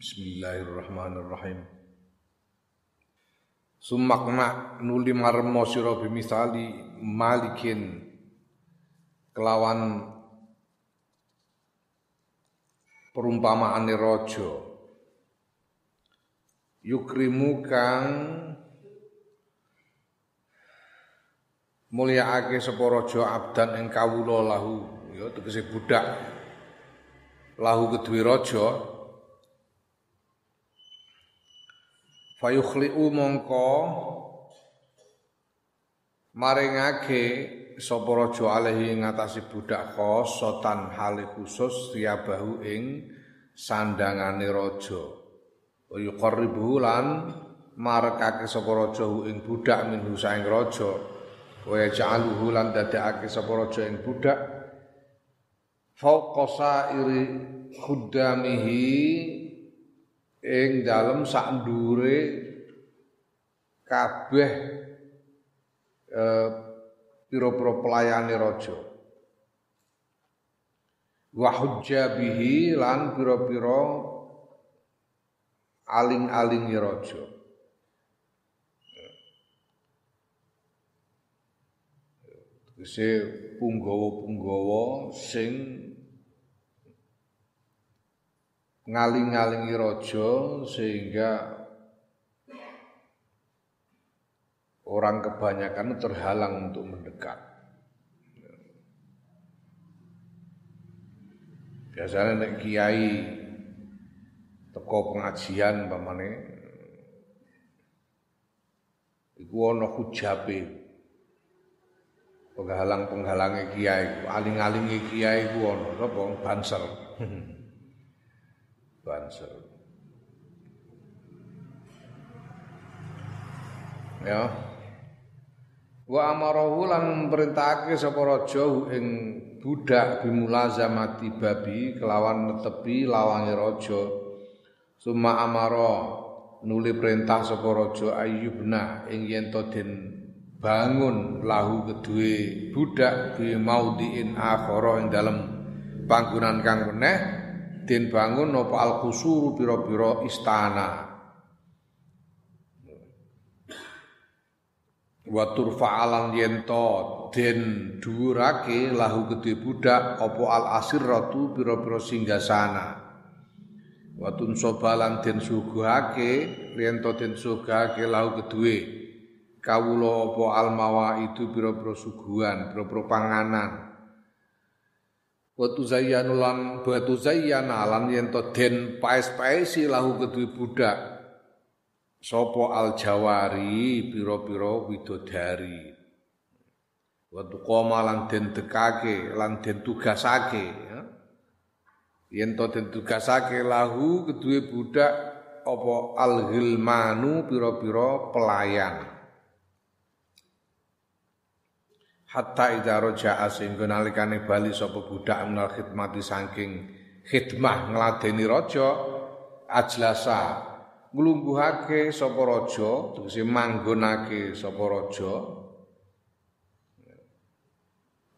Bismillahirrahmanirrahim. Sumakna nuli marmo sira bimisali malikin kelawan perumpamaane raja. Yukrimu kang mulyaake sapa raja abdan ing kawula lahu. Ya tegese budak lahu kedue raja fayukhli'u mongko maringake sapa raja alaihi ngatasi budak khosotan hale khusus tiabahu ing sandangane raja. Yuqarribu lan marekake sapa raja ing budak minhu saing raja. Wa yaj'aluhu lan dadekake sapa raja ing budak. Fauqa sairi khuddamihi ing dalem sak ndure kabeh eh, pira-pira pelayane raja. Wa hujjabihi lan pira-pira aling-alingi raja. Tegese punggawa-punggawa sing ngaling-ngalingi raja sehingga orang kebanyakan terhalang untuk mendekat. Biasanya nek kiai teko pengajian pamane iku ana hujabe penghalang-penghalange kiai, aling-alinge kiai ku ana sapa banser. banser. Ya. Wa amarahu lan perintahake sapa raja ing budak bimulazamati babi kelawan netepi lawange raja. Suma amara nuli perintah sapa raja Ayyubna ing yen to den bangun lahu kedue budak bi maudhiin akhara ing dalem panggonan kang meneh den bangun napa al qusuru pira-pira istana. Wa turfa'alan yen to den dhuwurake lahu kedue budak apa al asirratu pira-pira singgasana. Wa tunsobalan den suguhake yen to den sugahake lahu kedue kawula apa almawa itu pira-pira suguhan, pira-pira panganan. Wa tuzayyanu lan batu zayyana lan yen to den paes-paesi lahu kedue budak. Sopo aljawari pira-pira widodari. Wa tuqama lan den dekake lan den tugasake ya. Yen den tugasake lahu kedue budak apa alghilmanu pira-pira pelayan hatta idza raja'a sehingga nalikane bali sapa budak menal khidmati saking khidmah ngladeni raja ajlasa nglungguhake sapa raja tegese manggonake sapa raja.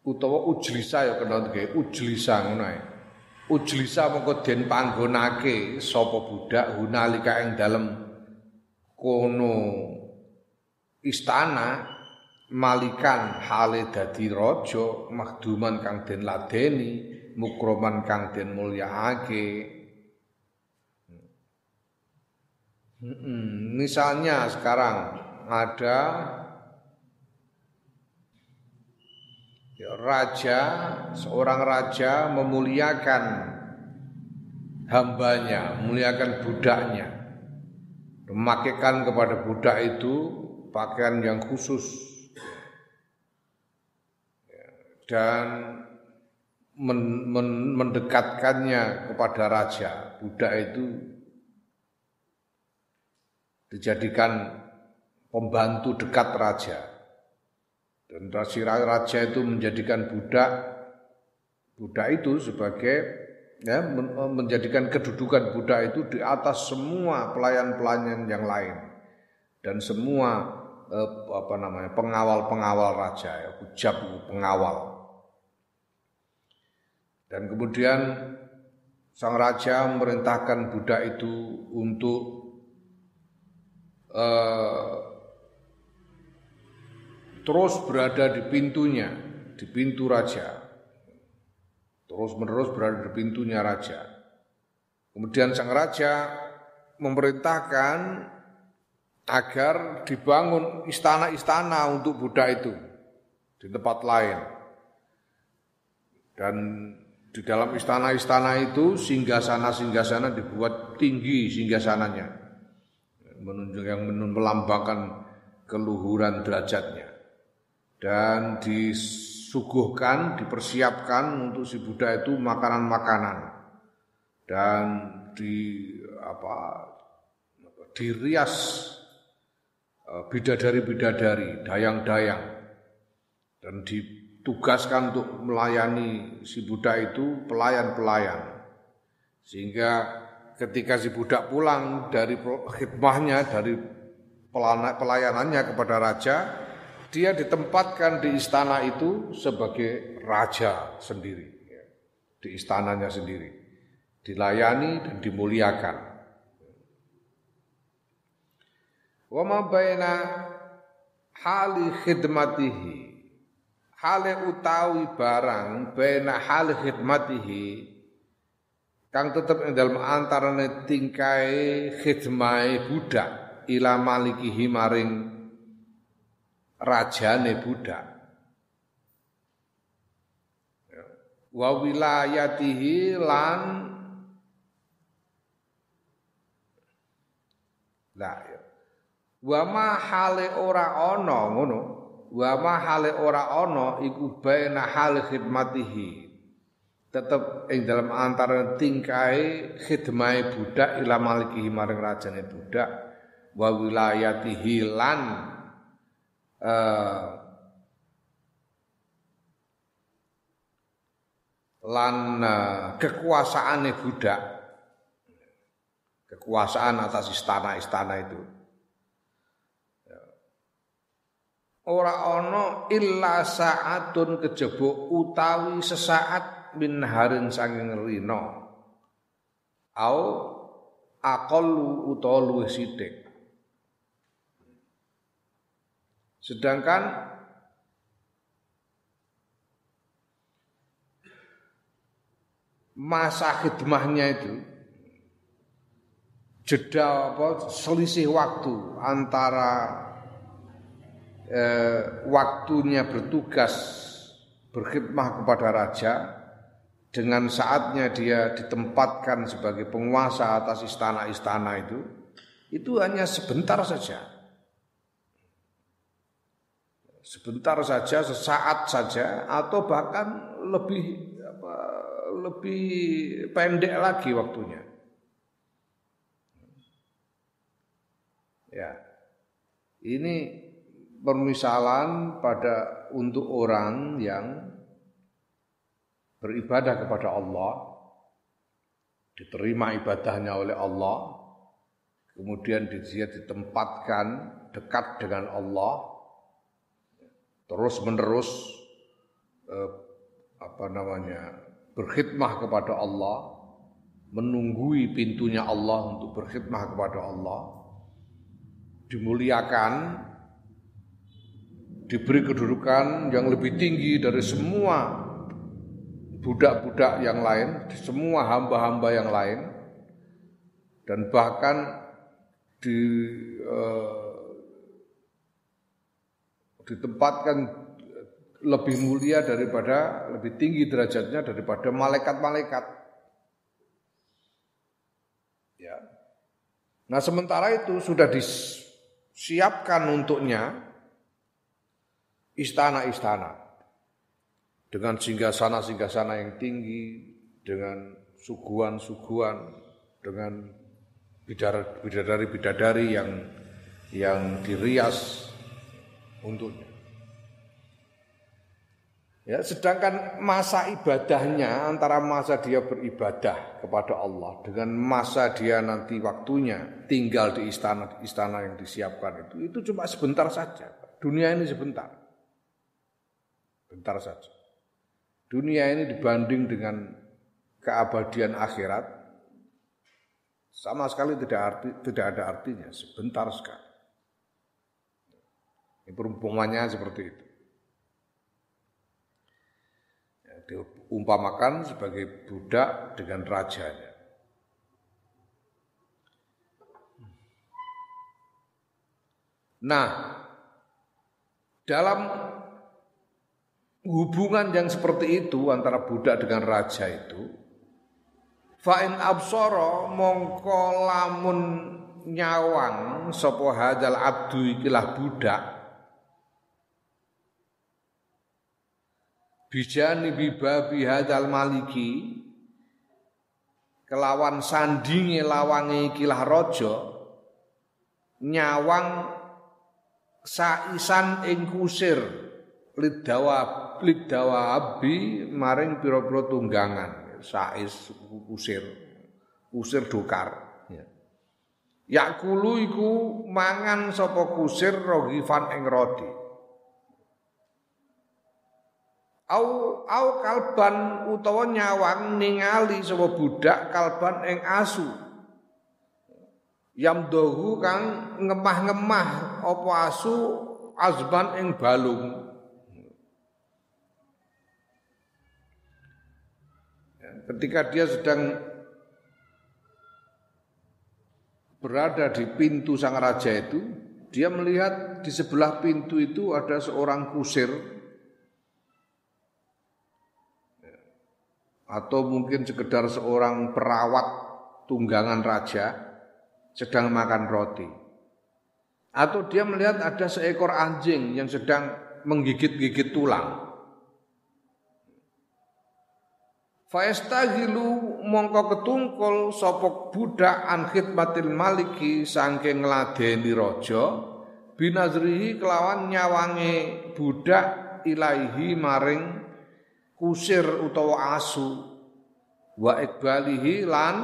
Utawa ujlisa ya kena nggih ujlisa ngono ae. Ujlisa mengko den panggonake sapa budak hunalika ing dalem kono istana malikan hale dadi raja mahduman kang den ladeni mukroman kang den mulyaake misalnya sekarang ada ya, raja seorang raja memuliakan hambanya memuliakan budaknya. Memakaikan kepada budak itu pakaian yang khusus dan men, men, mendekatkannya kepada raja. Budak itu dijadikan pembantu dekat raja. Dan raja itu menjadikan budak budak itu sebagai ya menjadikan kedudukan budak itu di atas semua pelayan-pelayan yang lain dan semua eh, apa namanya pengawal-pengawal raja ya pengawal dan kemudian sang raja memerintahkan budak itu untuk uh, terus berada di pintunya, di pintu raja. Terus menerus berada di pintunya raja. Kemudian sang raja memerintahkan agar dibangun istana-istana untuk budak itu di tempat lain. Dan di dalam istana-istana itu singgasana-singgasana dibuat tinggi singgasananya. Menunjuk yang melambangkan keluhuran derajatnya. Dan disuguhkan, dipersiapkan untuk si Buddha itu makanan-makanan. Dan di apa dirias eh, bidadari-bidadari, dayang-dayang dan ditugaskan untuk melayani si budak itu pelayan-pelayan. Sehingga ketika si budak pulang dari khidmahnya, dari pelayanannya kepada raja, dia ditempatkan di istana itu sebagai raja sendiri. Di istananya sendiri. Dilayani dan dimuliakan. Wa ma baina hali khidmatihi hale utawi barang bena hal khidmatihi kang tetep ing dalem antarane tingkai khidmai budak ila malikihi maring rajane budak wa wilayatihi lan la ya. wa ma hale ora ana ngono wa ma hale ora ana iku baina hal khidmatihi. Tetep ing dalam antara tingkai khidmai budak ila malikihi maring rajane budak. Wa wilayatihi lan uh, lan uh, kekuasaane budak. Kekuasaan atas istana-istana itu ora ana illa saatun kejaba utawi sesaat min harin sanging rina. Au aqallu utawa luwih sithik. Sedangkan masa khidmahnya itu jeda apa selisih waktu antara eh, waktunya bertugas berkhidmah kepada raja. Dengan saatnya dia ditempatkan sebagai penguasa atas istana-istana itu itu hanya sebentar saja. Sebentar saja sesaat saja atau bahkan lebih apa, lebih pendek lagi waktunya. Ya. Ini permisalan pada untuk orang yang beribadah kepada Allah, diterima ibadahnya oleh Allah, kemudian dia ditempatkan dekat dengan Allah, terus menerus eh, apa namanya berkhidmah kepada Allah, menunggui pintunya Allah untuk berkhidmah kepada Allah, dimuliakan diberi kedudukan yang lebih tinggi dari semua budak-budak yang lain, semua hamba-hamba yang lain, dan bahkan di, uh, ditempatkan lebih mulia daripada lebih tinggi derajatnya daripada malaikat-malaikat. Ya. Nah sementara itu sudah disiapkan untuknya istana-istana dengan singgasana-singgasana yang tinggi, dengan suguhan-suguhan, dengan bidadari-bidadari yang yang dirias untuknya. Ya, sedangkan masa ibadahnya antara masa dia beribadah kepada Allah dengan masa dia nanti waktunya tinggal di istana-istana yang disiapkan itu itu cuma sebentar saja. Dunia ini sebentar. Bentar saja. Dunia ini dibanding dengan keabadian akhirat sama sekali tidak arti tidak ada artinya sebentar sekali. Ini perumpamannya seperti itu. Ya, diumpamakan sebagai budak dengan rajanya. Nah, dalam hubungan yang seperti itu antara budak dengan raja itu, fa'in absoro mongko lamun nyawang sapa hadal abdu ikilah budak bijani bibabi hadal maliki kelawan sandinge lawange ikilah raja nyawang saisan ing kusir lidawa lidawa abi maring pira-pira tunggangan. Sais kusir kusir dokar. Ya. Yakulu iku mangan sapa kusir rogifan ing roti au au kalban utawa nyawang ningali sapa budak kalban ing asu. Dohu kang ngemah-ngemah apa asu azban ing balung ketika dia sedang berada di pintu sang raja itu dia melihat di sebelah pintu itu ada seorang kusir atau mungkin sekedar seorang perawat tunggangan raja sedang makan roti. Atau dia melihat ada seekor anjing yang sedang menggigit-gigit tulang. Faestahilu mongko ketungkul sopok budak an khidmatil maliki sangking ngladeni raja binazrihi kelawan nyawange budak ilaihi maring kusir utawa asu wa ikbalihi lan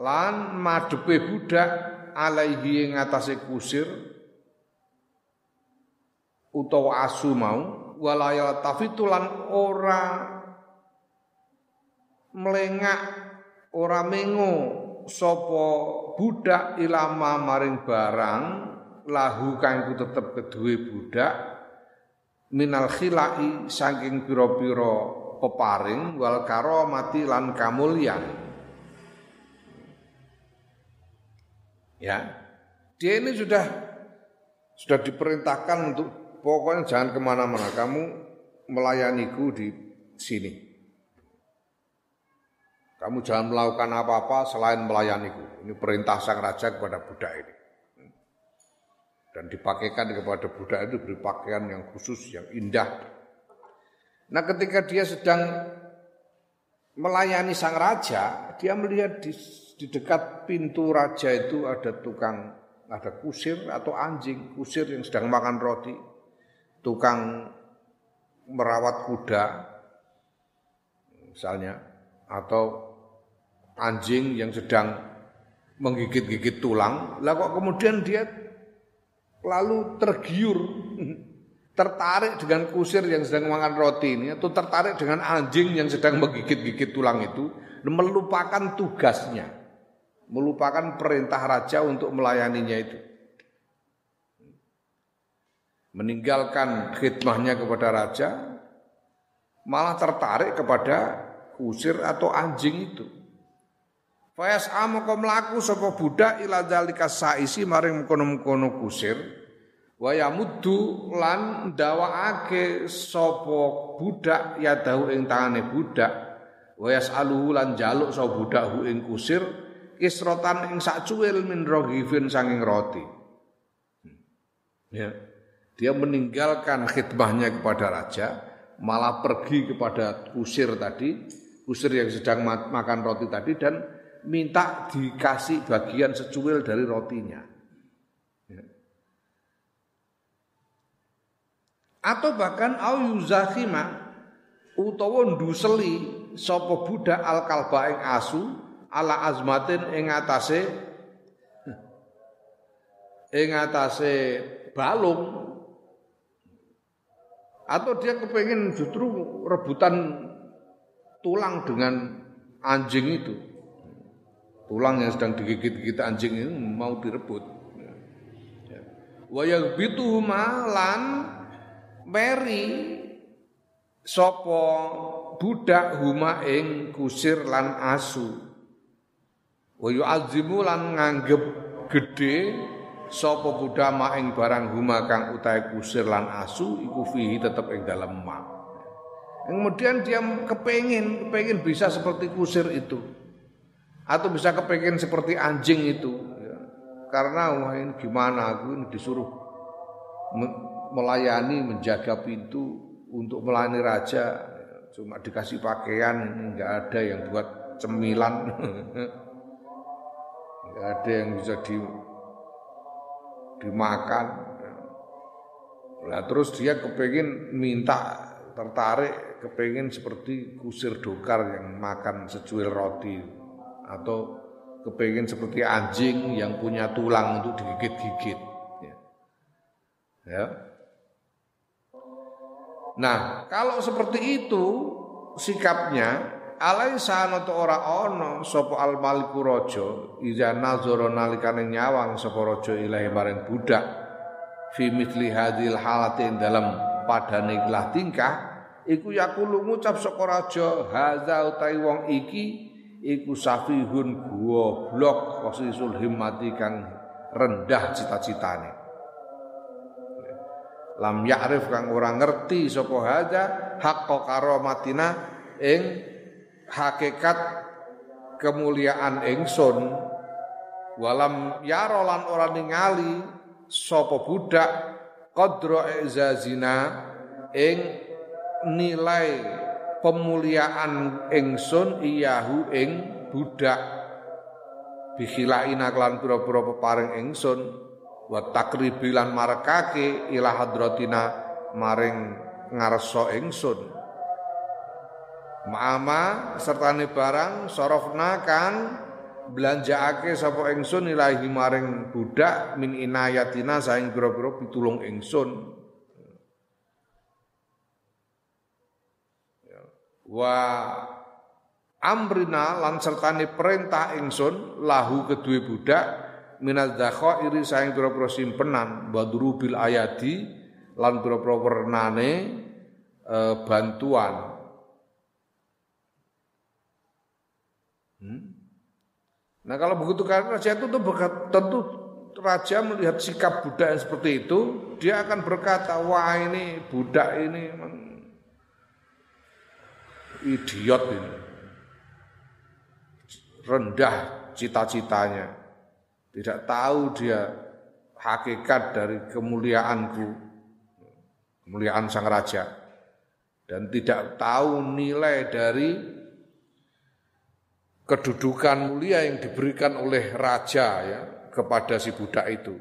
lan madepe budak alaihi ing atase kusir utawa asu mau walaya tafitulan ora melengak ora mengo sapa budak ilama maring barang lahu kang tetep kedue budak minal khilai saking pira-pira peparing wal karomati lan kamulyan Ya. Dia ini sudah sudah diperintahkan untuk pokoknya jangan ke mana-mana. Kamu melayaniku di sini. Kamu jangan melakukan apa-apa selain melayaniku. Ini perintah sang raja kepada budak ini. Dan dipakaikan kepada budak itu beri pakaian yang khusus, yang indah. Nah ketika dia sedang melayani sang raja, dia melihat di di dekat pintu raja itu ada tukang ada kusir atau anjing kusir yang sedang makan roti tukang merawat kuda misalnya atau anjing yang sedang menggigit-gigit tulang lah kok kemudian dia lalu tergiur tertarik dengan kusir yang sedang makan roti ini atau tertarik dengan anjing yang sedang menggigit-gigit tulang itu melupakan tugasnya melupakan perintah raja untuk melayaninya itu. Meninggalkan khidmahnya kepada raja, malah tertarik kepada kusir atau anjing itu. Fayas amoko melaku sapa budak ila dalika saisi maring mkono-mkono kusir waya muddu lan dawaake sapa budak ya dahu ing tangane budak wayas aluhu lan jaluk sapa budak hu ing kusir kisrotan ing sak cuwil min roghifin sanging roti. Ya. Dia meninggalkan khidmahnya kepada raja, malah pergi kepada kusir tadi, kusir yang sedang makan roti tadi dan minta dikasih bagian secuil dari rotinya. Ya. Atau bahkan au yuzakhima utawa nduseli sapa budak al kalba ing asu ala azmatin ing atase ing atase balung Atau dia kepengen justru rebutan tulang dengan anjing itu. Tulang yang sedang digigit-gigit anjing itu mau direbut. Wayang bitu malan meri sopo budak huma ing kusir lan asu. Wayu azimu lan nganggep gede sapa budama ing barang huma kang utahe kusir lan asu iku fihi tetep ing dalam ma. Kemudian dia kepengin, kepengin bisa seperti kusir itu. Atau bisa kepengin seperti anjing itu. Ya. Karena wah ini gimana aku ini disuruh melayani, menjaga pintu untuk melayani raja. Cuma dikasih pakaian, nggak ada yang buat cemilan. nggak ada yang bisa di dimakan. Nah, terus dia kepingin minta tertarik kepingin seperti kusir dokar yang makan secuil roti atau kepingin seperti anjing yang punya tulang untuk digigit-gigit. Ya. ya. Nah, kalau seperti itu sikapnya alaisa ana ora ana sapa al maliku raja iza nazara nalikane nyawang sapa raja ilahi maring budak fi mithli hadhil halati dalam padane ikhlas tingkah iku yakulu ngucap saka raja haza utai wong iki iku safihun goblok qasisul himmati kang rendah cita-citane. Lam ya'rif kang ora ngerti sapa haza haqqa karomatina ing hakikat kemuliaan ingsun walam yaro lan ora ningali sapa budak qadra izazina ing nilai pemuliaan ingsun iyahu ing budak. Bikhilaina klan pira-pira peparing ingsun wa takribilan marekake ila hadratina maring ngarsa ingsun Ma'ama sertane barang sorofna kang belanjaake sapa ingsun ilahi maring budak min inayatina saing pira-pira pitulung ingsun. Ya. Wa amrina lan perintah ingsun lahu kedue budak minaz iri saing pira-pira simpenan badrubil ayati lan pira-pira wernane e, bantuan Hmm? Nah kalau begitu kan raja itu tuh tentu raja melihat sikap budak yang seperti itu, dia akan berkata, wah ini budak ini memang idiot ini. Rendah cita-citanya. Tidak tahu dia hakikat dari kemuliaanku, kemuliaan sang raja. Dan tidak tahu nilai dari kedudukan mulia yang diberikan oleh raja ya kepada si budak itu.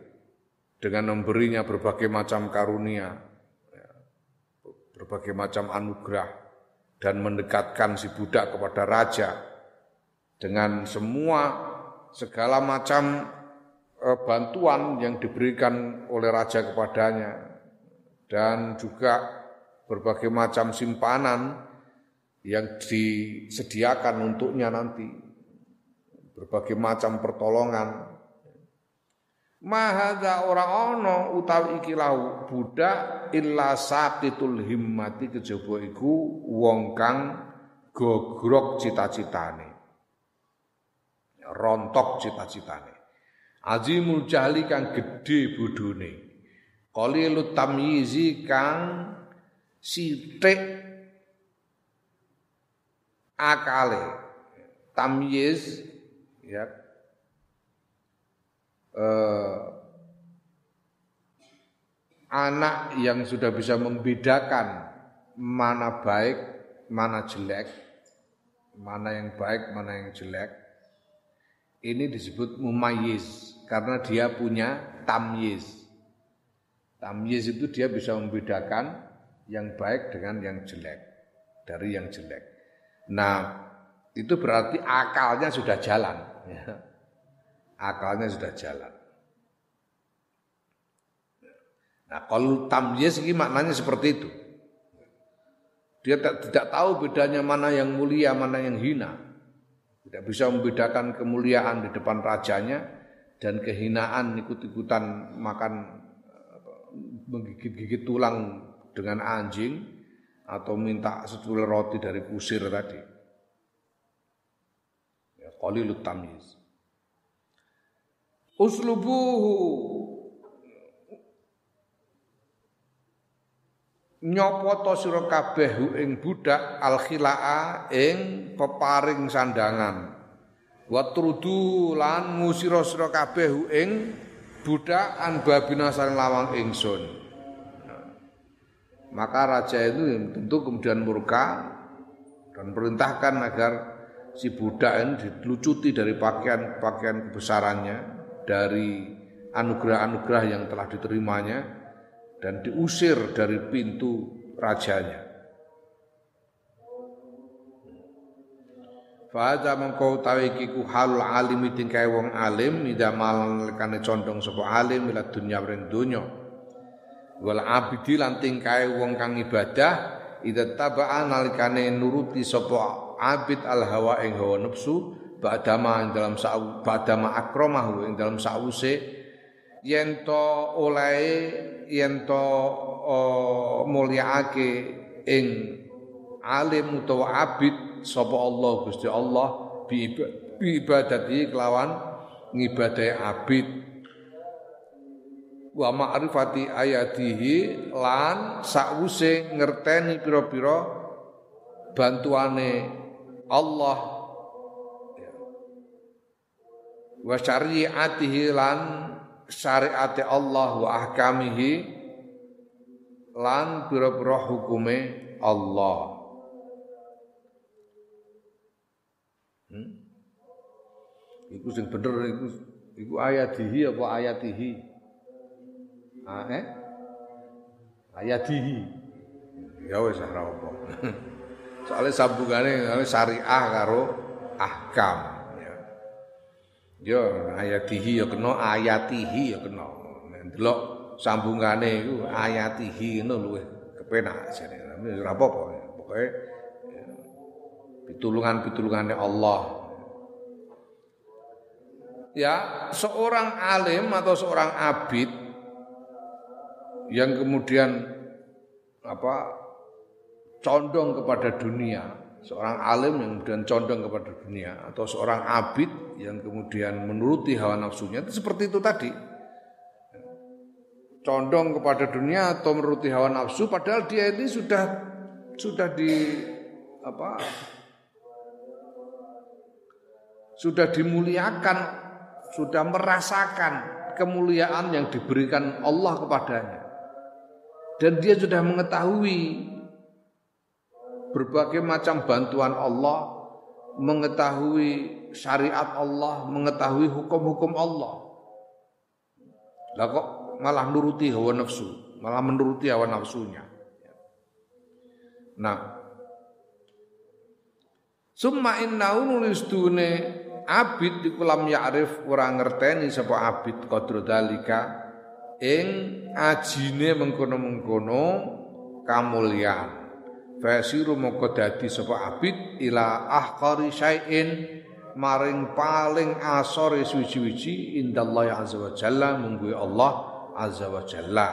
Dengan memberinya berbagai macam karunia, ya, berbagai macam anugerah dan mendekatkan si budak kepada raja. Dengan semua segala macam eh, bantuan yang diberikan oleh raja kepadanya. Dan juga berbagai macam simpanan yang disediakan untuknya nanti. Berbagai macam pertolongan. Mahadza ora ana utawi iki lau budak illa saqitul himmati kejaba iku wong kang gogrok cita-citane. Rontok cita-citane. Azimul jahli kang gedhe bodhone qalilut tamyizi kang sithik akale tamyiz ya eh, anak yang sudah bisa membedakan mana baik, mana jelek, mana yang baik, mana yang jelek. Ini disebut mumayyiz karena dia punya tamyiz. Tamyiz itu dia bisa membedakan yang baik dengan yang jelek dari yang jelek. Nah, itu berarti akalnya sudah jalan. Ya. Akalnya sudah jalan. Nah, kalau tamyiz ini maknanya seperti itu. Dia tak, tidak tahu bedanya mana yang mulia, mana yang hina. Tidak bisa membedakan kemuliaan di depan rajanya dan kehinaan ikut-ikutan makan menggigit-gigit tulang dengan anjing atau minta secuil roti dari kusir tadi. Ya, qalilut tamyiz. Uslubuhu nyopoto sira kabeh ing budak al khilaa ing peparing sandangan wa trudu lan ngusira sira kabeh ing budak an babina lawang ingsun maka raja itu tentu kemudian murka dan perintahkan agar si budak ini dilucuti dari pakaian-pakaian kebesarannya dari anugerah-anugerah yang telah diterimanya dan diusir dari pintu rajanya. Fahadha mengkau tawiki ku halul alim tingkai wong alim Ida malan condong sapa alim ila dunya ring dunya. Wal abidi lan tingkai wong kang ibadah ida taba'a nalikane nuruti sapa abid al hawa ing hawa nafsu ba'dama ing dalam sa'u ba'dama akramahu ing dalam sa'use yen to olehe yen to mulyaake ing alim utawa abid sapa Allah Gusti Allah bi ibadati kelawan ngibadahi abid wa ma'rifati ayatihi lan sakwuse ngerteni pira-pira bantuane Allah wa syariatihi lan syariate Allah wa ahkamihi lan pira-pira hukume Allah. Hmm? Iku sing bener iku iku ayatihi apa ayatihi? Ah, eh? Ayatihi. Ya wis ora apa. Soale sambungane syariah karo ahkam. Ya ayatihi ya kena ayatihi ya kena. Delok sambungane iku ayatihi ngono luwih kepenak jane. Ora apa-apa. Pokoke ya, pitulungan-pitulungane Allah. Ya, seorang alim atau seorang abid yang kemudian apa condong kepada dunia seorang alim yang kemudian condong kepada dunia atau seorang abid yang kemudian menuruti hawa nafsunya itu seperti itu tadi. Condong kepada dunia atau menuruti hawa nafsu padahal dia ini sudah sudah di apa sudah dimuliakan sudah merasakan kemuliaan yang diberikan Allah kepadanya dan dia sudah mengetahui berbagai macam bantuan Allah, mengetahui syariat Allah, mengetahui hukum-hukum Allah. Lah kok malah nuruti hawa nafsu, malah menuruti hawa nafsunya. Nah, Summa innahu nulis dune abid di kulam ya'rif ora ngerteni sapa abid qadru dalika ing ajine mengkono-mengkono kamulyan Fasiru moko dadi sapa abid ila ahqari syai'in maring paling asore suci-suci indallahi azza wa jalla munggu Allah azza wa jalla.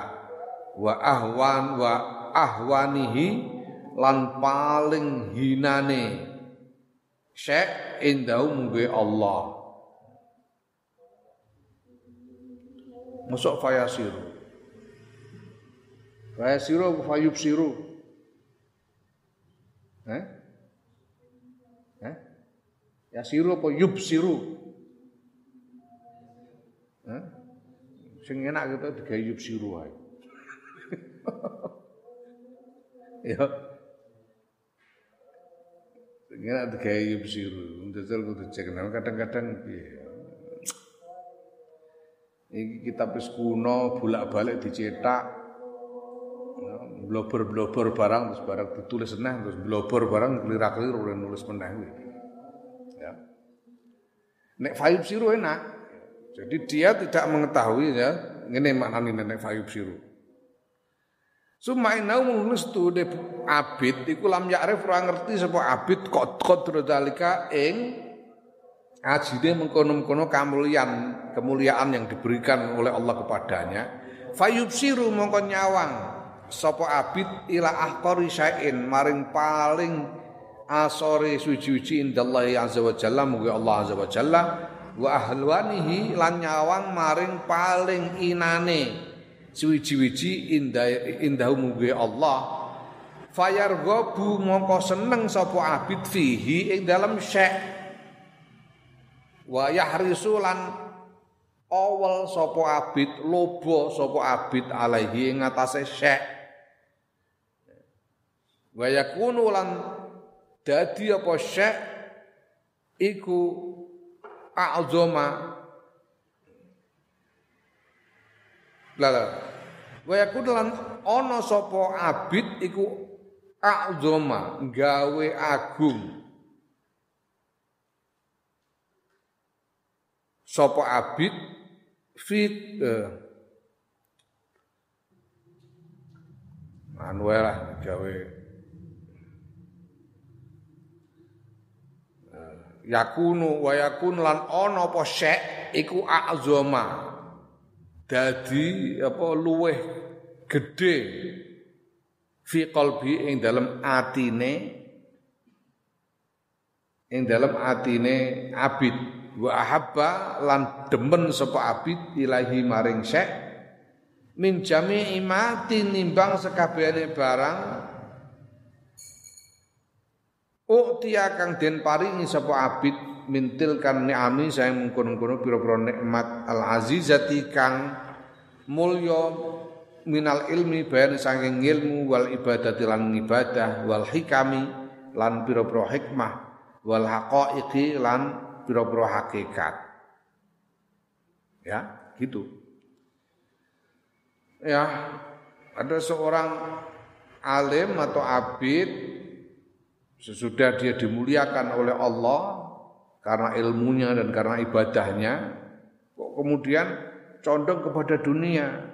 Wa ahwan wa ahwanihi lan paling hinane. Syai' indahu munggu Allah Masuk fayasiru Fayasiru fayubsiru Eh? Eh? Ya siru apa yub siru? Eh? Sing enak gitu digawe yub siru wae. ya. Sing enak digawe yub siru. Ndasel kudu cek kadang-kadang piye. Iki kitab wis kuno, bolak-balik dicetak, blober-blober barang terus barang ditulis seneng terus blober barang kelira-keliru oleh nulis meneh ya. Nek fayub siru enak. Jadi dia tidak mengetahui ya. Ini maknanya nek fayub siru. Suma inau tu de abid iku lam ya'rif ora ngerti sapa abid kok qadra dalika ing ajine mengkono-mengkono kemuliaan kemuliaan yang diberikan oleh Allah kepadanya. Fayubsiru mongko nyawang sapa abid ila ahqari syai'in maring paling asore suci-suci indallahi azza wa jalla mugi Allah azza wa jalla. Wa ahlwanihi lan nyawang maring paling inane suwiji-wiji indah indah mugi Allah. Fayarghabu mongko seneng sapa abid fihi ing dalam syek wa yahrisu lan awal sapa abid lobo sapa abid alaihi ing atase syek wa yakunu lan dadi apa syek iku a'zama Lala. Wa yakun lan ana sapa abid iku a'zama gawe agung. Sapa abid fit uh, anu lah gawe. Uh, yakunu wa yakun lan ana apa syek iku a'zama. Dadi apa luweh gede fi qalbi ing dalam atine ing dalam atine abid wa ahabba lan demen sapa abid ilahi maring syekh min jami imati nimbang sekabehane barang Uktia kang den paringi sapa abid mintil kan ni'ami saya mengkono-kono pira-pira nikmat al azizati kang mulya minal ilmi bayan saking ilmu wal ibadati lan ibadah wal hikami lan pira-pira hikmah wal haqaiqi lan pira-pira hakikat ya gitu ya ada seorang alim atau abid sesudah dia dimuliakan oleh Allah karena ilmunya dan karena ibadahnya kok kemudian condong kepada dunia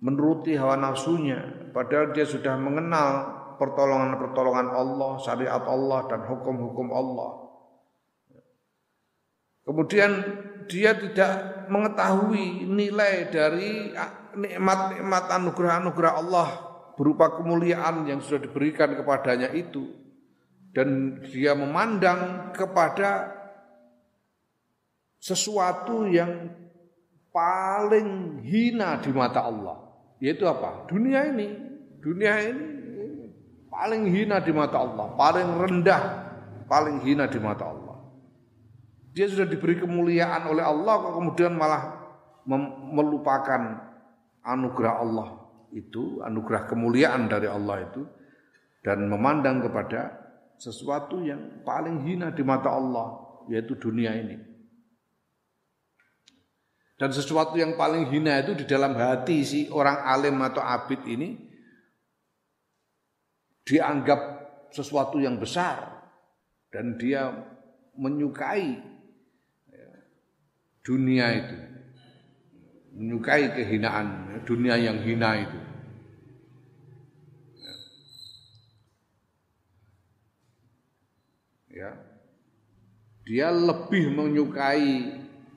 menuruti hawa nafsunya padahal dia sudah mengenal pertolongan-pertolongan Allah, syariat Allah dan hukum-hukum Allah. Kemudian dia tidak mengetahui nilai dari nikmat-nikmat anugerah-anugerah Allah berupa kemuliaan yang sudah diberikan kepadanya itu dan dia memandang kepada sesuatu yang paling hina di mata Allah. Yaitu apa? Dunia ini. Dunia ini paling hina di mata Allah, paling rendah, paling hina di mata Allah. Dia sudah diberi kemuliaan oleh Allah kok kemudian malah melupakan anugerah Allah itu, anugerah kemuliaan dari Allah itu dan memandang kepada sesuatu yang paling hina di mata Allah yaitu dunia ini. Dan sesuatu yang paling hina itu di dalam hati si orang alim atau abid ini dianggap sesuatu yang besar dan dia menyukai dunia itu. Menyukai kehinaan dunia yang hina itu. Ya, dia lebih menyukai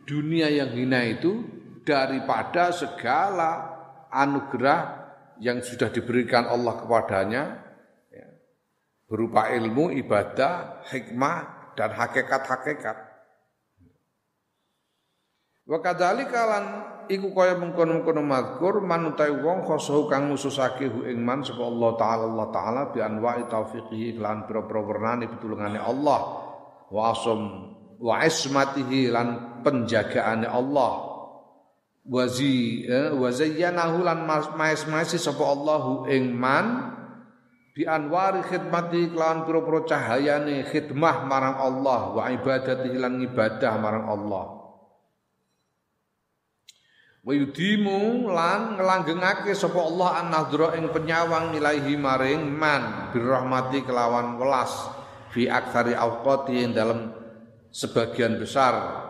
dunia yang hina itu daripada segala anugerah yang sudah diberikan Allah kepadanya. Ya, berupa ilmu, ibadah, hikmah dan hakikat-hakikat. Wa kadzalika lan iku kaya mengkono-mengkono mazkur manutai wong khosohu kang ngususake hu ing man sapa Allah taala Allah taala bi anwa'i taufiqihi lan pira-pira wernane pitulungane Allah. Wa asam wa ismatihi lan penjagaane Allah. Wazi eh, wa zayyanahu lan maes-maesi sapa Allahu ing man bi anwari khidmati kelawan pira-pira cahayane khidmah marang Allah wa ibadati lan ibadah marang Allah wa yudimu lan ngelanggengake sapa Allah an nadhra ing penyawang ilahi maring man birahmati kelawan welas fi aksari awqati ing dalam sebagian besar.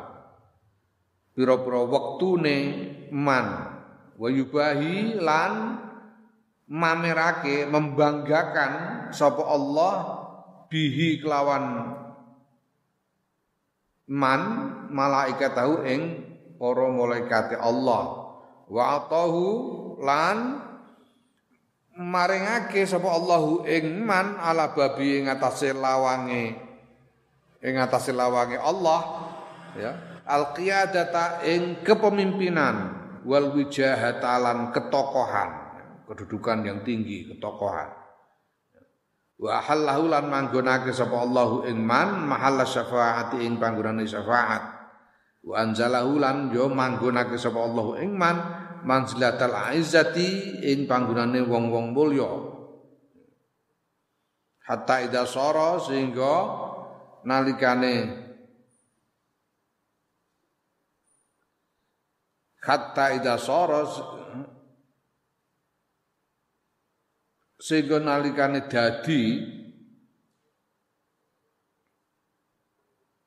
Pira-pira wektune man. Wa yubahi lan mamerake membanggakan sapa Allah bihi kelawan man malaikat tahu ing para malaikat Allah. Wa atahu lan maringake sapa Allahu ing man ala babi ing atase lawange. Ing atase lawange Allah ya. Al qiyadata ing kepemimpinan. Wal wijahata lan ketokohan. Kedudukan yang tinggi, ketokohan. Wa halallahu lan manggonake sapa Allahu ing man. Mahalla syafaati ing panggonane syafaat. Wa anzalahu lan yo manggonake sapa Allahu ing man manzilatal aizzati ing panggonane wong-wong mulya. Hatta ida sara sehingga nalikane hatta ida sara sehingga nalikane dadi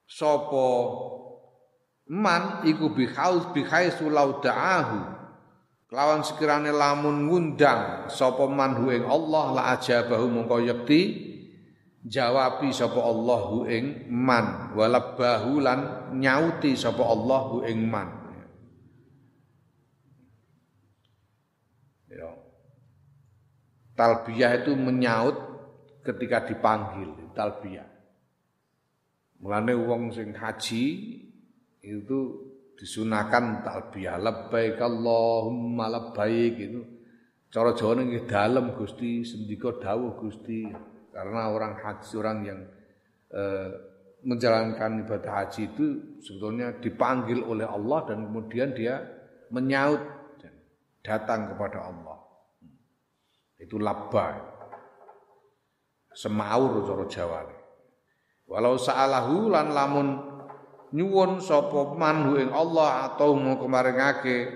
sapa man iku bihaus bihaisu laudaahu. Lawan sekirane lamun ngundang sapa man hu ing Allah la ajabahu mongko yekti jawabi sapa hu ing man. Walabahu lan nyauti sapa hu ing man. Talbiyah itu menyaut ketika dipanggil, talbiyah. Mulane wong sing haji itu disunahkan talbiyah labbaik Allahumma labbaik itu cara Jawa nggih dalem Gusti sendika dawuh Gusti karena orang haji orang yang eh, menjalankan ibadah haji itu sebetulnya dipanggil oleh Allah dan kemudian dia menyaut datang kepada Allah itu labba. Semaur cara Jawa. Walau sa'alahu lan lamun nyuwun sapa manhu ing Allah atau mau kemaringake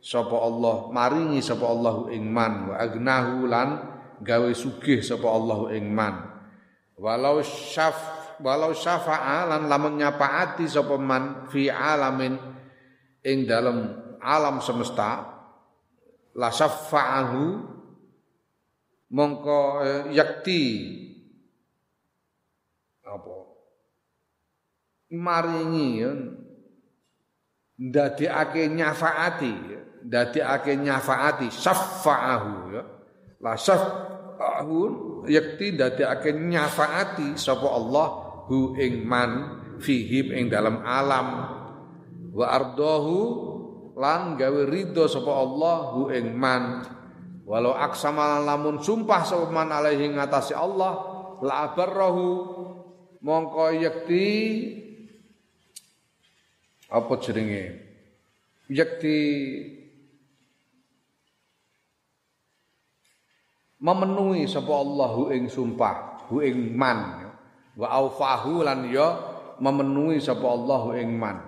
sapa Allah maringi sapa Allah ing man wa agnahu lan gawe sugih sapa Allah ing man. Walau syaf walau syafa'a lan lamun nyapaati sapa man fi alamin ing dalam alam semesta la syafa'ahu mongko eh, yakti apa maringi ya. Ndadekake nyafaati ya. Ndadekake nyafaati syafa'ahu ya. La syafa'ahu yakti ndadekake nyafaati sapa Allah hu ing man fihim ing dalam alam. Wa ardahu lan gawe ridho sapa Allah hu ing man. Walau aksama lamun sumpah sopaman alaihi ngatasi Allah la abarrahu mongko yakti apa jenenge yakti. Memenuhi sapa Allah ing sumpah hu ing man. Wa aufahu lan ya memenuhi sapa Allah ing man.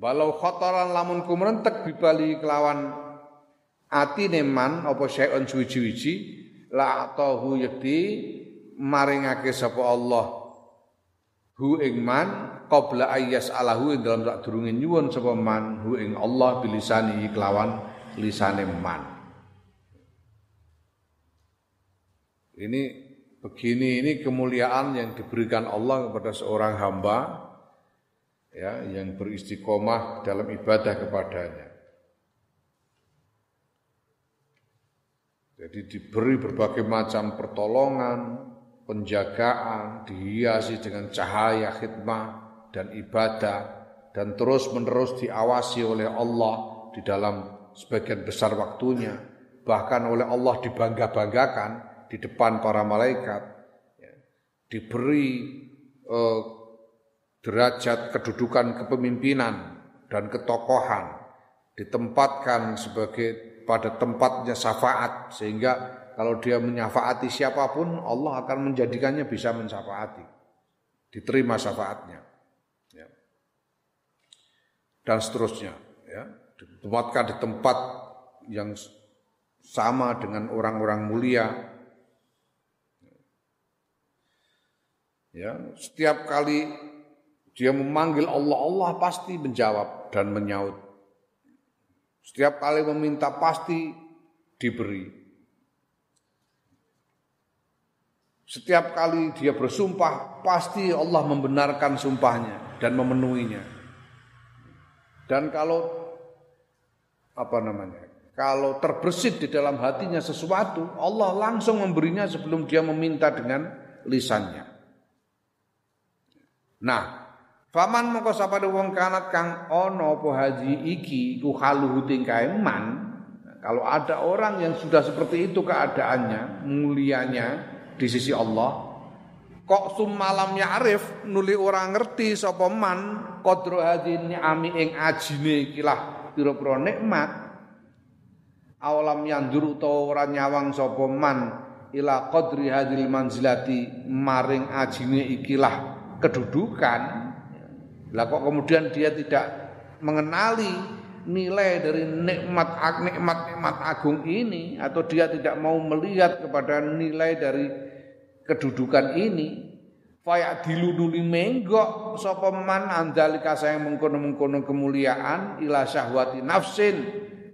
Walau khataran lamun kumrentek bibali kelawan atine man apa syai'un suwi-wiji la atahu yakti maringake sapa Allah hu ing man qabla ayyas alahu ing dalam sak durunge nyuwun sapa man hu ing Allah bilisani kelawan lisane man. Ini begini ini kemuliaan yang diberikan Allah kepada seorang hamba ya yang beristiqomah dalam ibadah kepadanya. Jadi diberi berbagai macam pertolongan, penjagaan, dihiasi dengan cahaya khidmah dan ibadah dan terus-menerus diawasi oleh Allah di dalam sebagian besar waktunya, bahkan oleh Allah dibangga-banggakan di depan para malaikat, ya. diberi eh, derajat kedudukan kepemimpinan dan ketokohan, ditempatkan sebagai pada tempatnya syafaat sehingga kalau dia menyafaati siapa pun Allah akan menjadikannya bisa mensyafaati diterima syafaatnya. Ya. dan seterusnya ya. Ditempatkan di tempat yang sama dengan orang-orang mulia. Ya. Setiap kali dia memanggil Allah Allah pasti menjawab dan menyaut. Setiap kali meminta pasti diberi. Setiap kali dia bersumpah, pasti Allah membenarkan sumpahnya dan memenuhinya. Dan kalau apa namanya? Kalau terbersit di dalam hatinya sesuatu, Allah langsung memberinya sebelum dia meminta dengan lisannya. Nah, faman mongko sapane wong kanat kang ana apa haji iki ku haluhu tingkae man, kalau ada orang yang sudah seperti itu keadaannya, mulianya, di sisi Allah. Kok sumalam ya'rif nuli orang ngerti sapa man qadru hadin ni'ami ing ajine ikilah pira-pira nikmat. Awalam yandur utawa ora nyawang sapa man ila qadri hadil manzilati maring ajine ikilah kedudukan. Lah kok kemudian dia tidak mengenali nilai dari nikmat nikmat nikmat agung ini atau dia tidak mau melihat kepada nilai dari kedudukan ini faya dilunuli menggok sapa man andalika sayang mengkono-mengkono kemuliaan ila syahwati nafsin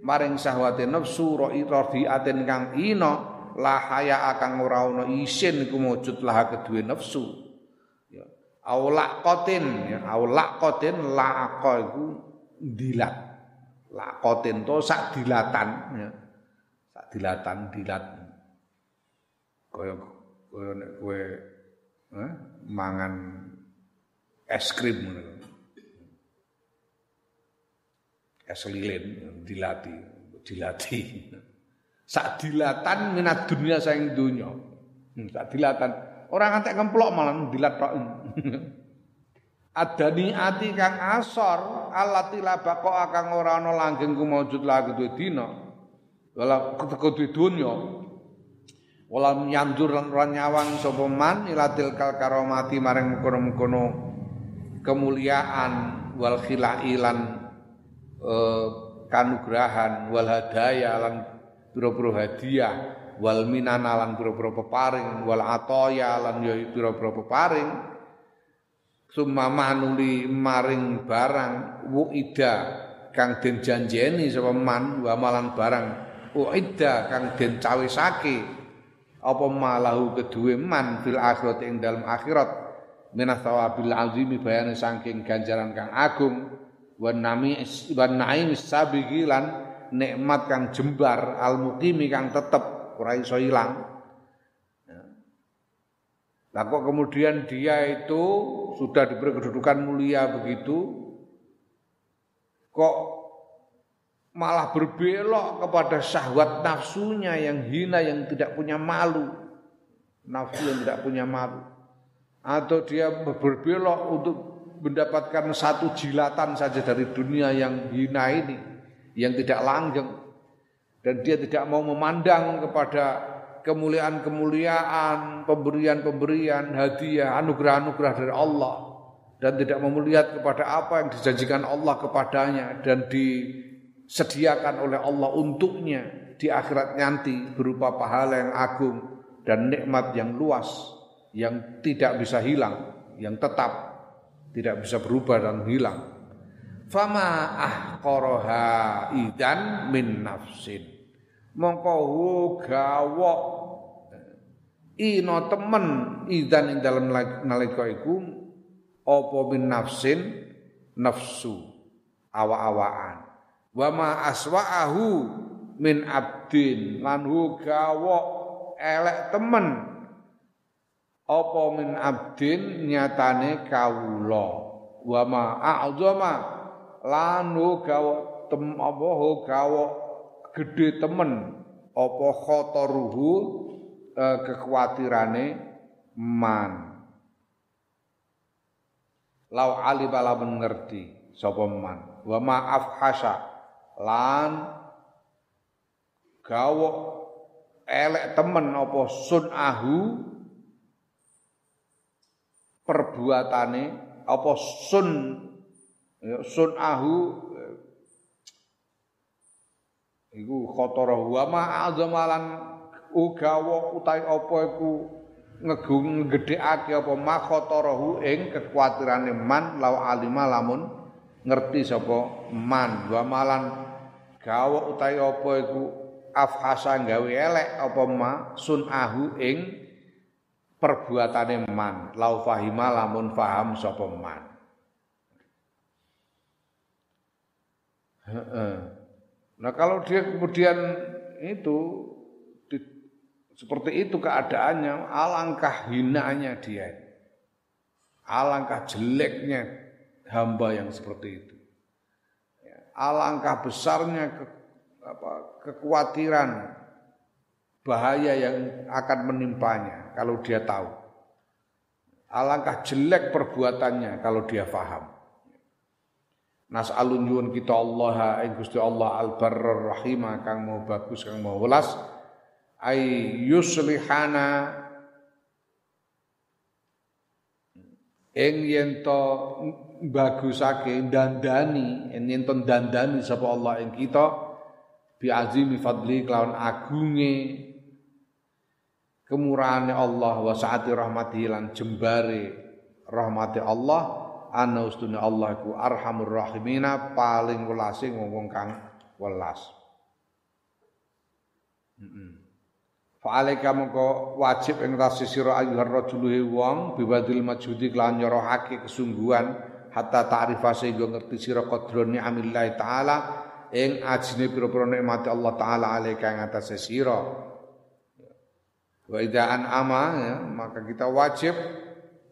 maring syahwati nafsu radiatin kang ino la haya akan ora ono isin iku mujud lah kedue nafsu. Ya aulak kotin ya aulak kotin laqa iku dilat lakotin to sak dilatan ya sak dilatan dilat kaya koyo nek kowe eh, mangan es krim ngono. Es lilin dilati, dilati. Sak dilatan minat dunia saing dunya. Hmm, sak dilatan. Orang antek kemplok malah dilat tok. Adani ati kang asor alati labako akang ora ana langgeng ku maujud lagi duwe dina. Wala keteko duwe dunya Walam yandur lan nyawang sapa man ilatil kal karomati maring mengkono-mengkono kemuliaan wal khilailan eh, kanugrahan wal hadaya lan pira-pira hadiah wal minana lan pira-pira peparing wal atoya lan ya pira-pira peparing summa manuli maring barang wuida kang den janjeni sapa man wa malan barang wuida kang den cawisake apa malahu kedue man fil akhirat ing dalam akhirat minas thawabil azimi bayane saking ganjaran kang agung wan nami wan naim sabiqi lan nikmat kang jembar al muqimi kang tetep ora iso ilang Lah kok kemudian dia itu sudah diberi kedudukan mulia begitu kok malah berbelok kepada syahwat nafsunya yang hina yang tidak punya malu nafsu yang tidak punya malu. Atau dia berbelok untuk mendapatkan satu jilatan saja dari dunia yang hina ini yang tidak langgeng. Dan dia tidak mau memandang kepada kemuliaan-kemuliaan, pemberian-pemberian, hadiah, anugerah-anugerah dari Allah dan tidak mau melihat kepada apa yang dijanjikan Allah kepadanya dan di sediakan oleh Allah untuknya di akhirat nanti berupa pahala yang agung dan nikmat yang luas yang tidak bisa hilang, yang tetap tidak bisa berubah dan hilang. Fama ahqaraha idan min nafsin. Mongko gawok. Ino temen idan ing dalam nalika iku apa min nafsin? Nafsu. Awa-awaan wa ma aswa'ahu min abdin. Lan gawa elek temen. Apa min abdin? Nyatane kawula. Wa ma a'zama. Lan gawa tem apa? Gawa gedhe temen. Apa khotoruhu eh, kekhawatirane man. Lau ali bala mengerti sapa man. Wa ma afhasa lan gawok elek temen apa sunahu perbuatane apa sun ya, sunahu iku khatara wa ma azamalan ugawa utai apa iku ngegung gedhekake apa ma khatarahu ing kekuatirane man law alima lamun ngerti sapa man. Wa malan gawok utawi apa iku afhasa gawe elek apa ma sunahu ing perbuatane man. Lau fahima lamun faham sapa man Nah kalau dia kemudian itu di, seperti itu keadaannya, alangkah hinanya dia, alangkah jeleknya hamba yang seperti itu, ya, alangkah besarnya ke, apa, kekhawatiran bahaya yang akan menimpanya kalau dia tahu. Alangkah jelek perbuatannya kalau dia faham. Nas'alun nyuwun kita Allah ing Gusti Allah al barrar rahimah kang mau bagus kang mau welas. Ay yuslihana ing yen to bagusake dandani yen to dandani sapa Allah ing kita bi azimi fadli kelawan agunge kemurahane Allah wa saati rahmati lan jembare rahmati Allah ana ustune Allah iku arhamur rahimina paling welase wong kang welas. Heeh. Fa'alaika mongko wajib ing rasi sira ayyuhar rajuluhi wong biwadil majudi kelan nyorohake kesungguhan hatta ta'rifa sehingga ngerti sira qadrone amillahi taala ing ajine pira-pira nikmat Allah taala alaika ing atase sira. Wa idza ama ya, maka kita wajib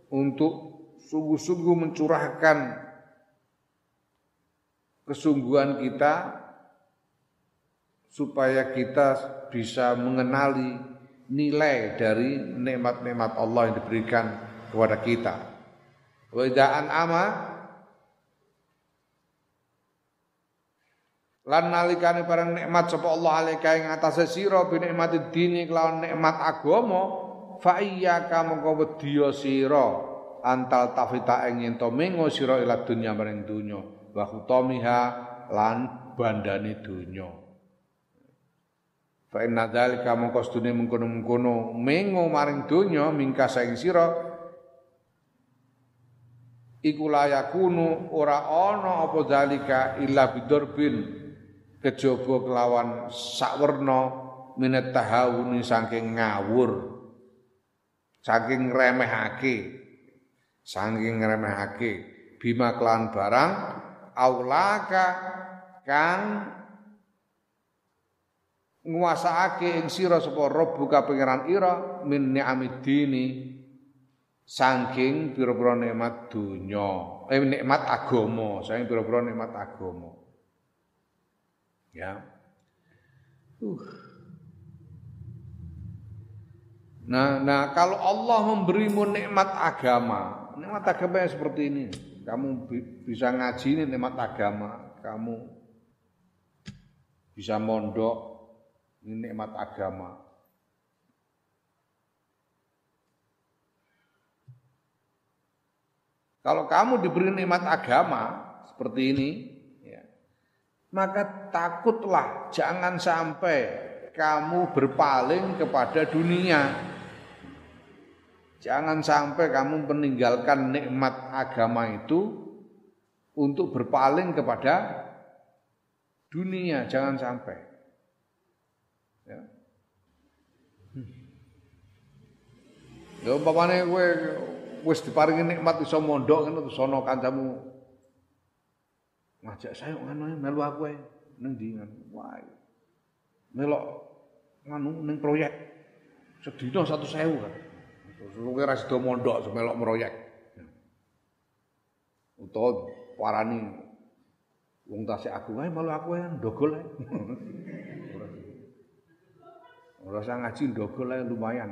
untuk sungguh-sungguh mencurahkan kesungguhan kita supaya kita bisa mengenali nilai dari nikmat-nikmat Allah yang diberikan kepada kita. Wa ama lan nalikane barang nikmat sapa Allah alaika ing atase sira bi dini kelawan nikmat agama fa iyyaka mongko wedya sira antal tafita ing yen to mengo sira ila dunya maring dunya wa khutamiha lan bandane dunya fa inna dzalika mongko stune mengkono-mengkono. Mengo maring dunya mingka saing sira iku layakunu ora ana apa dzalika illa bidurbin kejaba kelawan sakwerna minat tahawuni saking ngawur saking remehake saking ngremehake bima kelan barang aulaka kang nguasaake ing sira sapa rabbuka pangeran ira min ni'amiddini saking pira-pira nikmat dunya eh nikmat agama saking pira-pira nikmat agama. Ya. Uh. Nah, nah kalau Allah memberimu nikmat agama, nikmat agama yang seperti ini. Kamu bisa ngaji ini nikmat agama, kamu bisa mondok ini nikmat agama. Kalau kamu diberi nikmat agama seperti ini, ya, maka takutlah jangan sampai kamu berpaling kepada dunia. Jangan sampai kamu meninggalkan nikmat agama itu untuk berpaling kepada dunia, jangan sampai. Ya. Ya umpamane kowe wis diparingi nikmat iso mondok ngono terus ana kancamu ngajak saya ngono melu aku ae ning ndi Wah. Melok nganu ning proyek sedina 100.000 kan. Suruhe ra mondok semelok meroyek. Utawa warani wong tasik aku ae malah aku ae. Ora usah ngaji ndogol ae lumayan.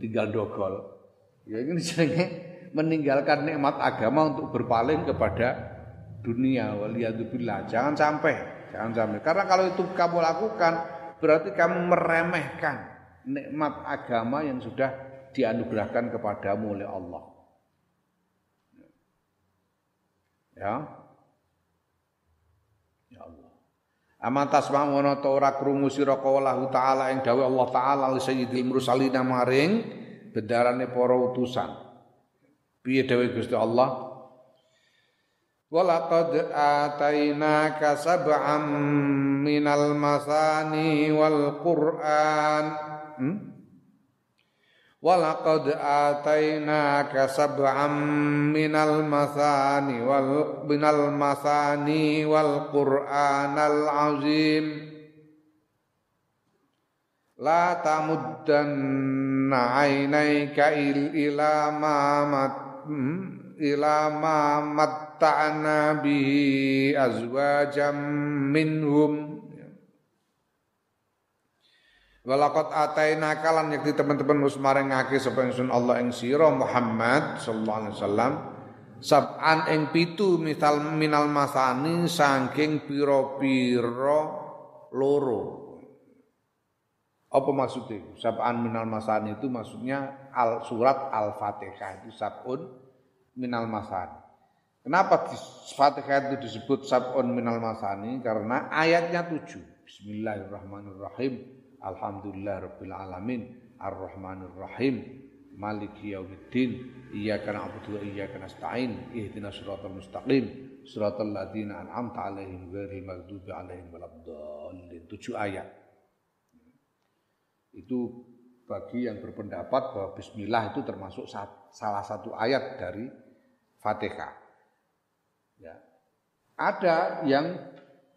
Tinggal dogol. Ya ini jenenge meninggalkan nikmat agama untuk berpaling kepada dunia waliyadzubillah. Jangan sampai, jangan sampai. Karena kalau itu kamu lakukan berarti kamu meremehkan nikmat agama yang sudah dianugerahkan kepadamu oleh Allah. Ya. Ya Allah. Aman tasma'una ta ora krungu sira taala ing dawuh Allah taala li sayyidil mursalin maring bendarane para utusan. Piye dawuh Gusti Allah? Walaqad atainaka sab'am minal masani wal Qur'an hmm? Walaqad atainaka sab'am minal masani wal minal masani wal qur'anal azim. La tamuddanna ainaika ila ma mat hmm, ila ma matta'na bihi azwajam minhum Walakot ataina kalan yakti teman-teman wis maringake sapa ingsun Allah ing sira Muhammad sallallahu alaihi wasallam sab'an ing pitu misal minal masani saking pira-pira loro. Apa maksudnya? Sab'an minal masani itu maksudnya al surat Al-Fatihah itu sab'un minal masani. Kenapa Fatihah itu disebut sab'un minal masani? Karena ayatnya tujuh. Bismillahirrahmanirrahim. Alhamdulillah Rabbil Alamin Ar-Rahmanir Rahim Maliki Yaumiddin Iyyaka na'budu wa iyyaka nasta'in Ihdinas siratal mustaqim Siratal ladzina an'amta 'alaihim ghairil maghdubi 'alaihim waladdallin. Tujuh ayat. Itu bagi yang berpendapat bahwa bismillah itu termasuk salah satu ayat dari Fatihah. Ya. Ada yang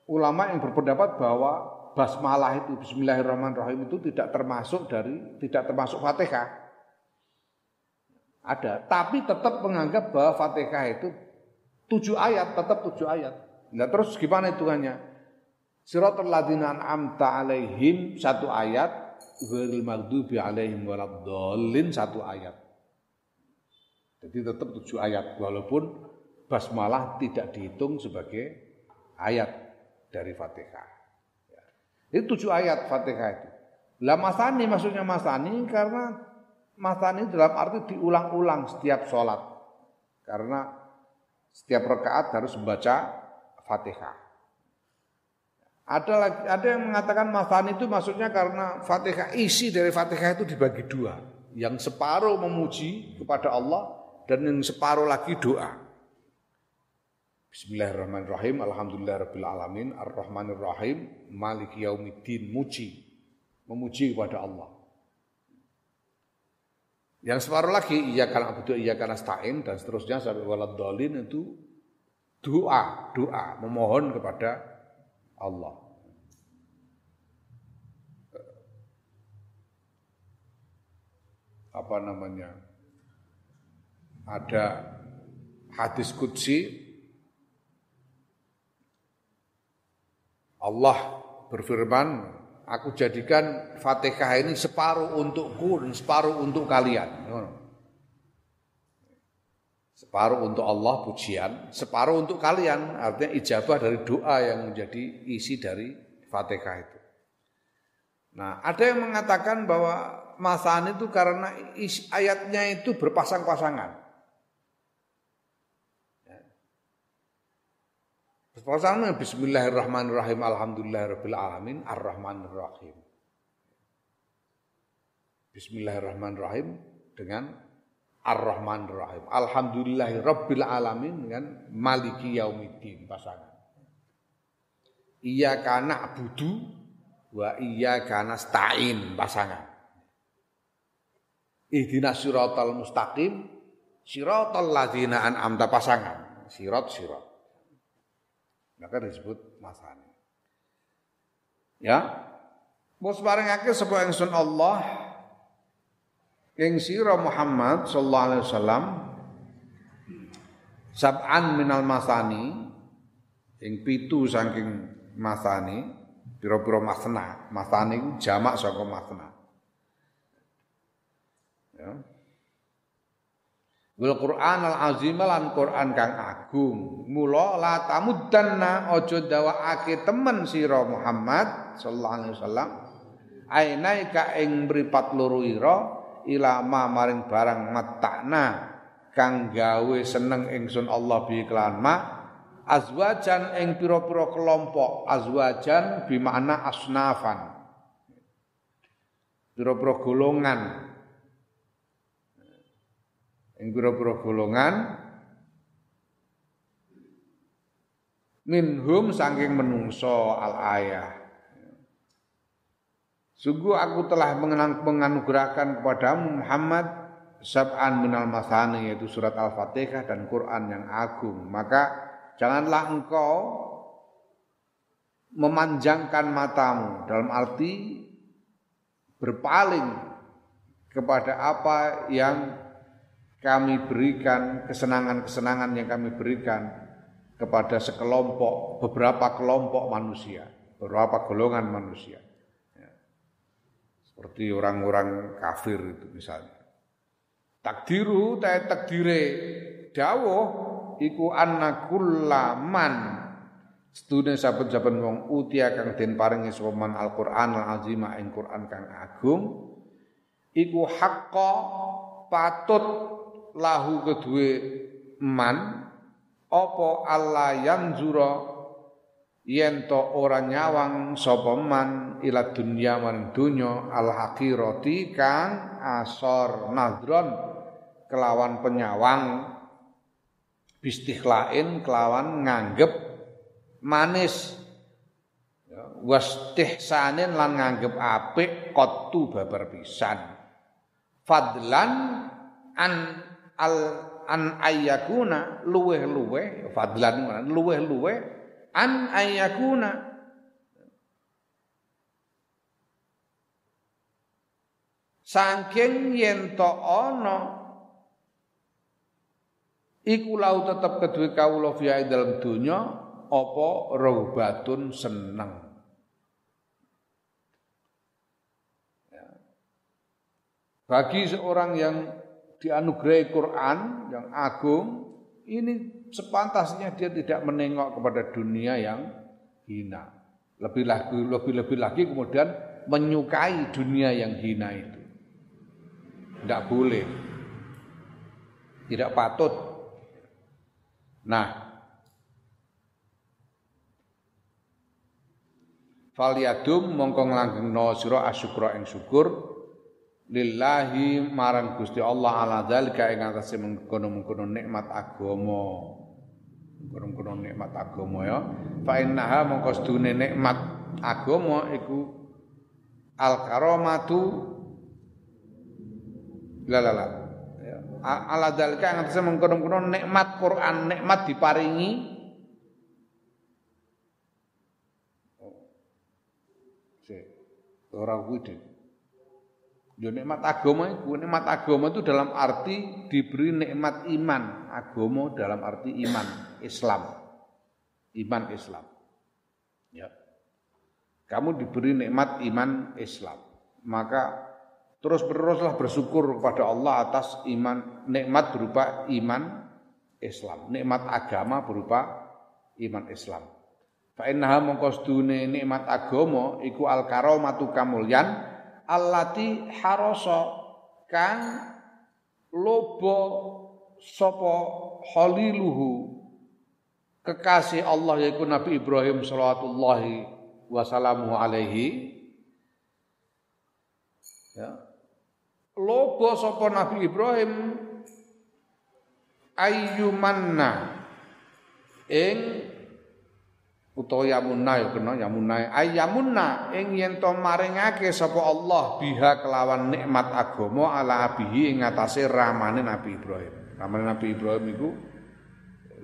ulama yang berpendapat bahwa basmalah itu bismillahirrahmanirrahim itu tidak termasuk dari tidak termasuk Fatihah. Ada, tapi tetap menganggap bahwa Fatihah itu tujuh ayat, tetap tujuh ayat. Nah terus gimana hitungannya? Siratul ladzina an'amta alaihim satu ayat, ghairil maghdubi alaihim waladdallin satu ayat. Jadi tetap tujuh ayat walaupun basmalah tidak dihitung sebagai ayat dari Fatihah. Itu tujuh ayat Fatihah itu. Lah masani maksudnya masani karena masani dalam arti diulang-ulang setiap sholat. Karena setiap rakaat harus membaca Fatihah. Ada lagi, ada yang mengatakan masani itu maksudnya karena Fatihah isi dari Fatihah itu dibagi dua. Yang separuh memuji kepada Allah dan yang separuh lagi doa. Bismillahirrahmanirrahim. Alhamdulillahirabbil alamin. Arrahmanirrahim. Maliki yaumiddin. Muji. Memuji kepada Allah. Yang separuh lagi iya karena abudu iya karena stain dan seterusnya sampai walad itu doa, doa memohon kepada Allah. Apa namanya? Ada hadis kudsi Allah berfirman, aku jadikan Fatihah ini separuh untukku dan separuh untuk kalian. Separuh untuk Allah pujian, separuh untuk kalian. Artinya ijabah dari doa yang menjadi isi dari Fatihah itu. Nah, ada yang mengatakan bahwa masan itu karena ayatnya itu berpasang-pasangan. Pertama Bismillahirrahmanirrahim Alhamdulillahirabbil alamin Ar-Rahmanirrahim. Bismillahirrahmanirrahim dengan Ar-Rahmanirrahim. Dengan Maliki Yaumiddin pasangan. Iyyaka na'budu wa iyyaka nasta'in pasangan. Ihdinas siratal mustaqim siratal ladzina an'amta pasangan. Sirat sirat. Maka disebut masani. Ya. Bos barengake sapa ingsun Allah ing sira Muhammad sallallahu alaihi wasallam sab'an minal masani ing pitu saking masani pira-pira masna masani jamak saka masna ya Wal Qur'an al azim lan Qur'an kang agung. Mula la tamuddanna aja dawakake temen sira Muhammad sallallahu alaihi wasallam. Ainai ka ing mripat loro ira ila ma maring barang matakna kang gawe seneng ingsun Allah bi iklan ma azwajan ing pira-pira kelompok azwajan bi makna asnafan pira-pira golongan ing pira-pira golongan minhum saking menungso al ayah Sungguh aku telah menganugerahkan kepadamu Muhammad sab'an minal masani yaitu surat Al-Fatihah dan Quran yang agung. Maka janganlah engkau memanjangkan matamu dalam arti berpaling kepada apa yang kami berikan, kesenangan-kesenangan yang kami berikan kepada sekelompok, beberapa kelompok manusia, beberapa golongan manusia. Ya. Seperti orang-orang kafir itu misalnya. Takdiru ta takdire dawuh iku anna kullaman Sedune saben-saben wong utia kang den paringi sapa Al-Qur'an al-azim ing Qur'an kang agung iku hakka patut lahu kedue man apa Allah yanzura yen to ora nyawang sapa man ila dunya man dunya al akhirati kang asor nadron kelawan penyawang bistikhlain kelawan nganggep manis. Ya, wastihsanin lan nganggep apik qattu babar pisan. Fadlan an al an ayyakuna luweh-luweh fadlan luweh-luweh an ayyakuna Sangking yen to ana iku lau tetep kedue kawula fi dalam donya apa raubatun seneng. Ya. Bagi seorang yang dianugerahi Quran yang agung, ini sepantasnya dia tidak menengok kepada dunia yang hina. Lebih lagi, lebih lebih lagi kemudian menyukai dunia yang hina itu. Tidak boleh. Tidak patut. Nah, Falyadum mongko nglanggengno sira asyukra syukur lillahi marang Gusti Allah ala zalika ing atase mengkono-mengkono nikmat agama. Mengkono-mengkono nikmat agama ya. Fa innaha mongko sedune nikmat agama iku al karamatu la la la. Ya. Ala zalika ing atase mengkono-mengkono nikmat Quran, nikmat diparingi Orang kuwi Ya nikmat agama itu, nikmat agama itu dalam arti diberi nikmat iman, agama dalam arti iman, Islam. Iman Islam. Ya. Kamu diberi nikmat iman Islam. Maka terus teruslah bersyukur kepada Allah atas iman nikmat berupa iman Islam, nikmat agama berupa iman Islam. Fa innaha mongko nikmat agama iku al karamatu kamulyan allati harasa kang lobo sapa haliluhu kekasih Allah yaiku Nabi Ibrahim sallallahu wasallamu alaihi. Ya. Lobo sapa Nabi Ibrahim ayyumanna. Ing utawa yamunna ya kena yamunna ayamunna ing yen to maringake sapa Allah biha kelawan nikmat agama ala abihi ing atase ramane Nabi Ibrahim. Ramane Nabi Ibrahim iku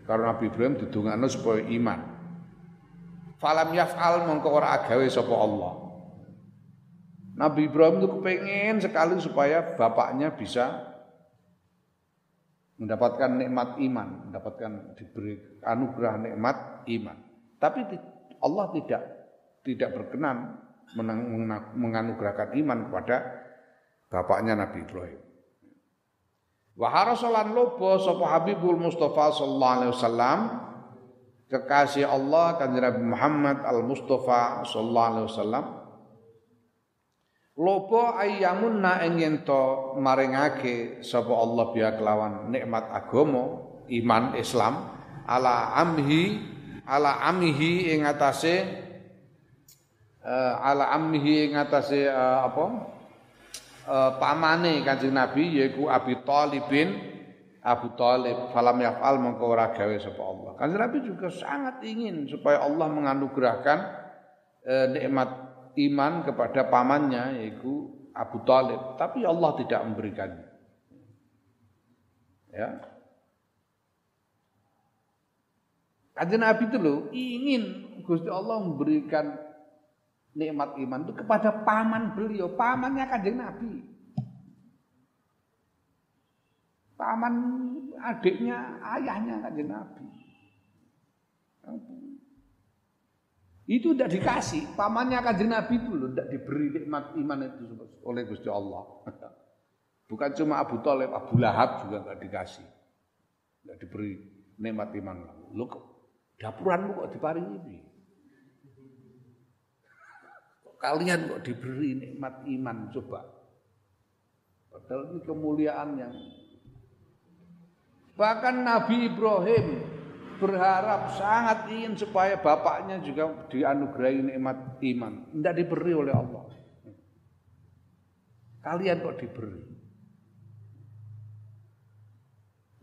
karena Nabi Ibrahim didongakno supaya iman. Falam yaf'al mongko ora agawe sapa Allah. Nabi Ibrahim itu kepengen sekali supaya bapaknya bisa mendapatkan nikmat iman, mendapatkan diberi anugerah nikmat iman. Tapi Allah tidak tidak berkenan menganugerahkan iman kepada bapaknya Nabi Ibrahim. Wa harasalan lobo sapa Habibul Mustafa sallallahu alaihi wasallam kekasih Allah kanjeng Nabi Muhammad al Mustafa sallallahu alaihi wasallam lobo ayyamunna ing to maringake sapa Allah biya kelawan nikmat agama iman Islam ala amhi ala amihi ing atase uh, ala amihi ing atase uh, apa uh, pamane Kanjeng Nabi yaiku Abi Thalibin Abu Talib falam yaf'al mengko ora gawe sapa Allah. Kanjeng Nabi juga sangat ingin supaya Allah menganugerahkan nikmat iman kepada pamannya yaitu Abu Talib, tapi Allah tidak memberikannya. Ya. Kanjeng Nabi itu loh ingin Gusti Allah memberikan nikmat iman itu kepada paman beliau, pamannya Kanjeng Nabi. Paman adiknya, ayahnya Kanjeng Nabi. Itu tidak dikasih, pamannya kanjeng Nabi itu loh, tidak diberi nikmat iman itu oleh Gusti Allah. Bukan cuma Abu Talib, Abu Lahab juga nggak dikasih, nggak diberi nikmat iman. Lo dapuranmu kok diparingi ini? Kalian kok diberi nikmat iman coba. Padahal ini kemuliaan yang bahkan Nabi Ibrahim berharap sangat ingin supaya bapaknya juga dianugerahi nikmat iman. Tidak diberi oleh Allah. Kalian kok diberi?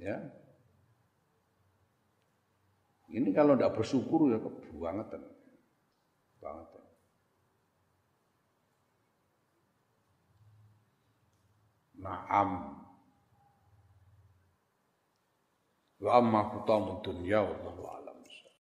Ya. Ini kalau tidak bersyukur ya kebangetan. Bangetan. Naam. Wa amma khutamud dunya wallahu.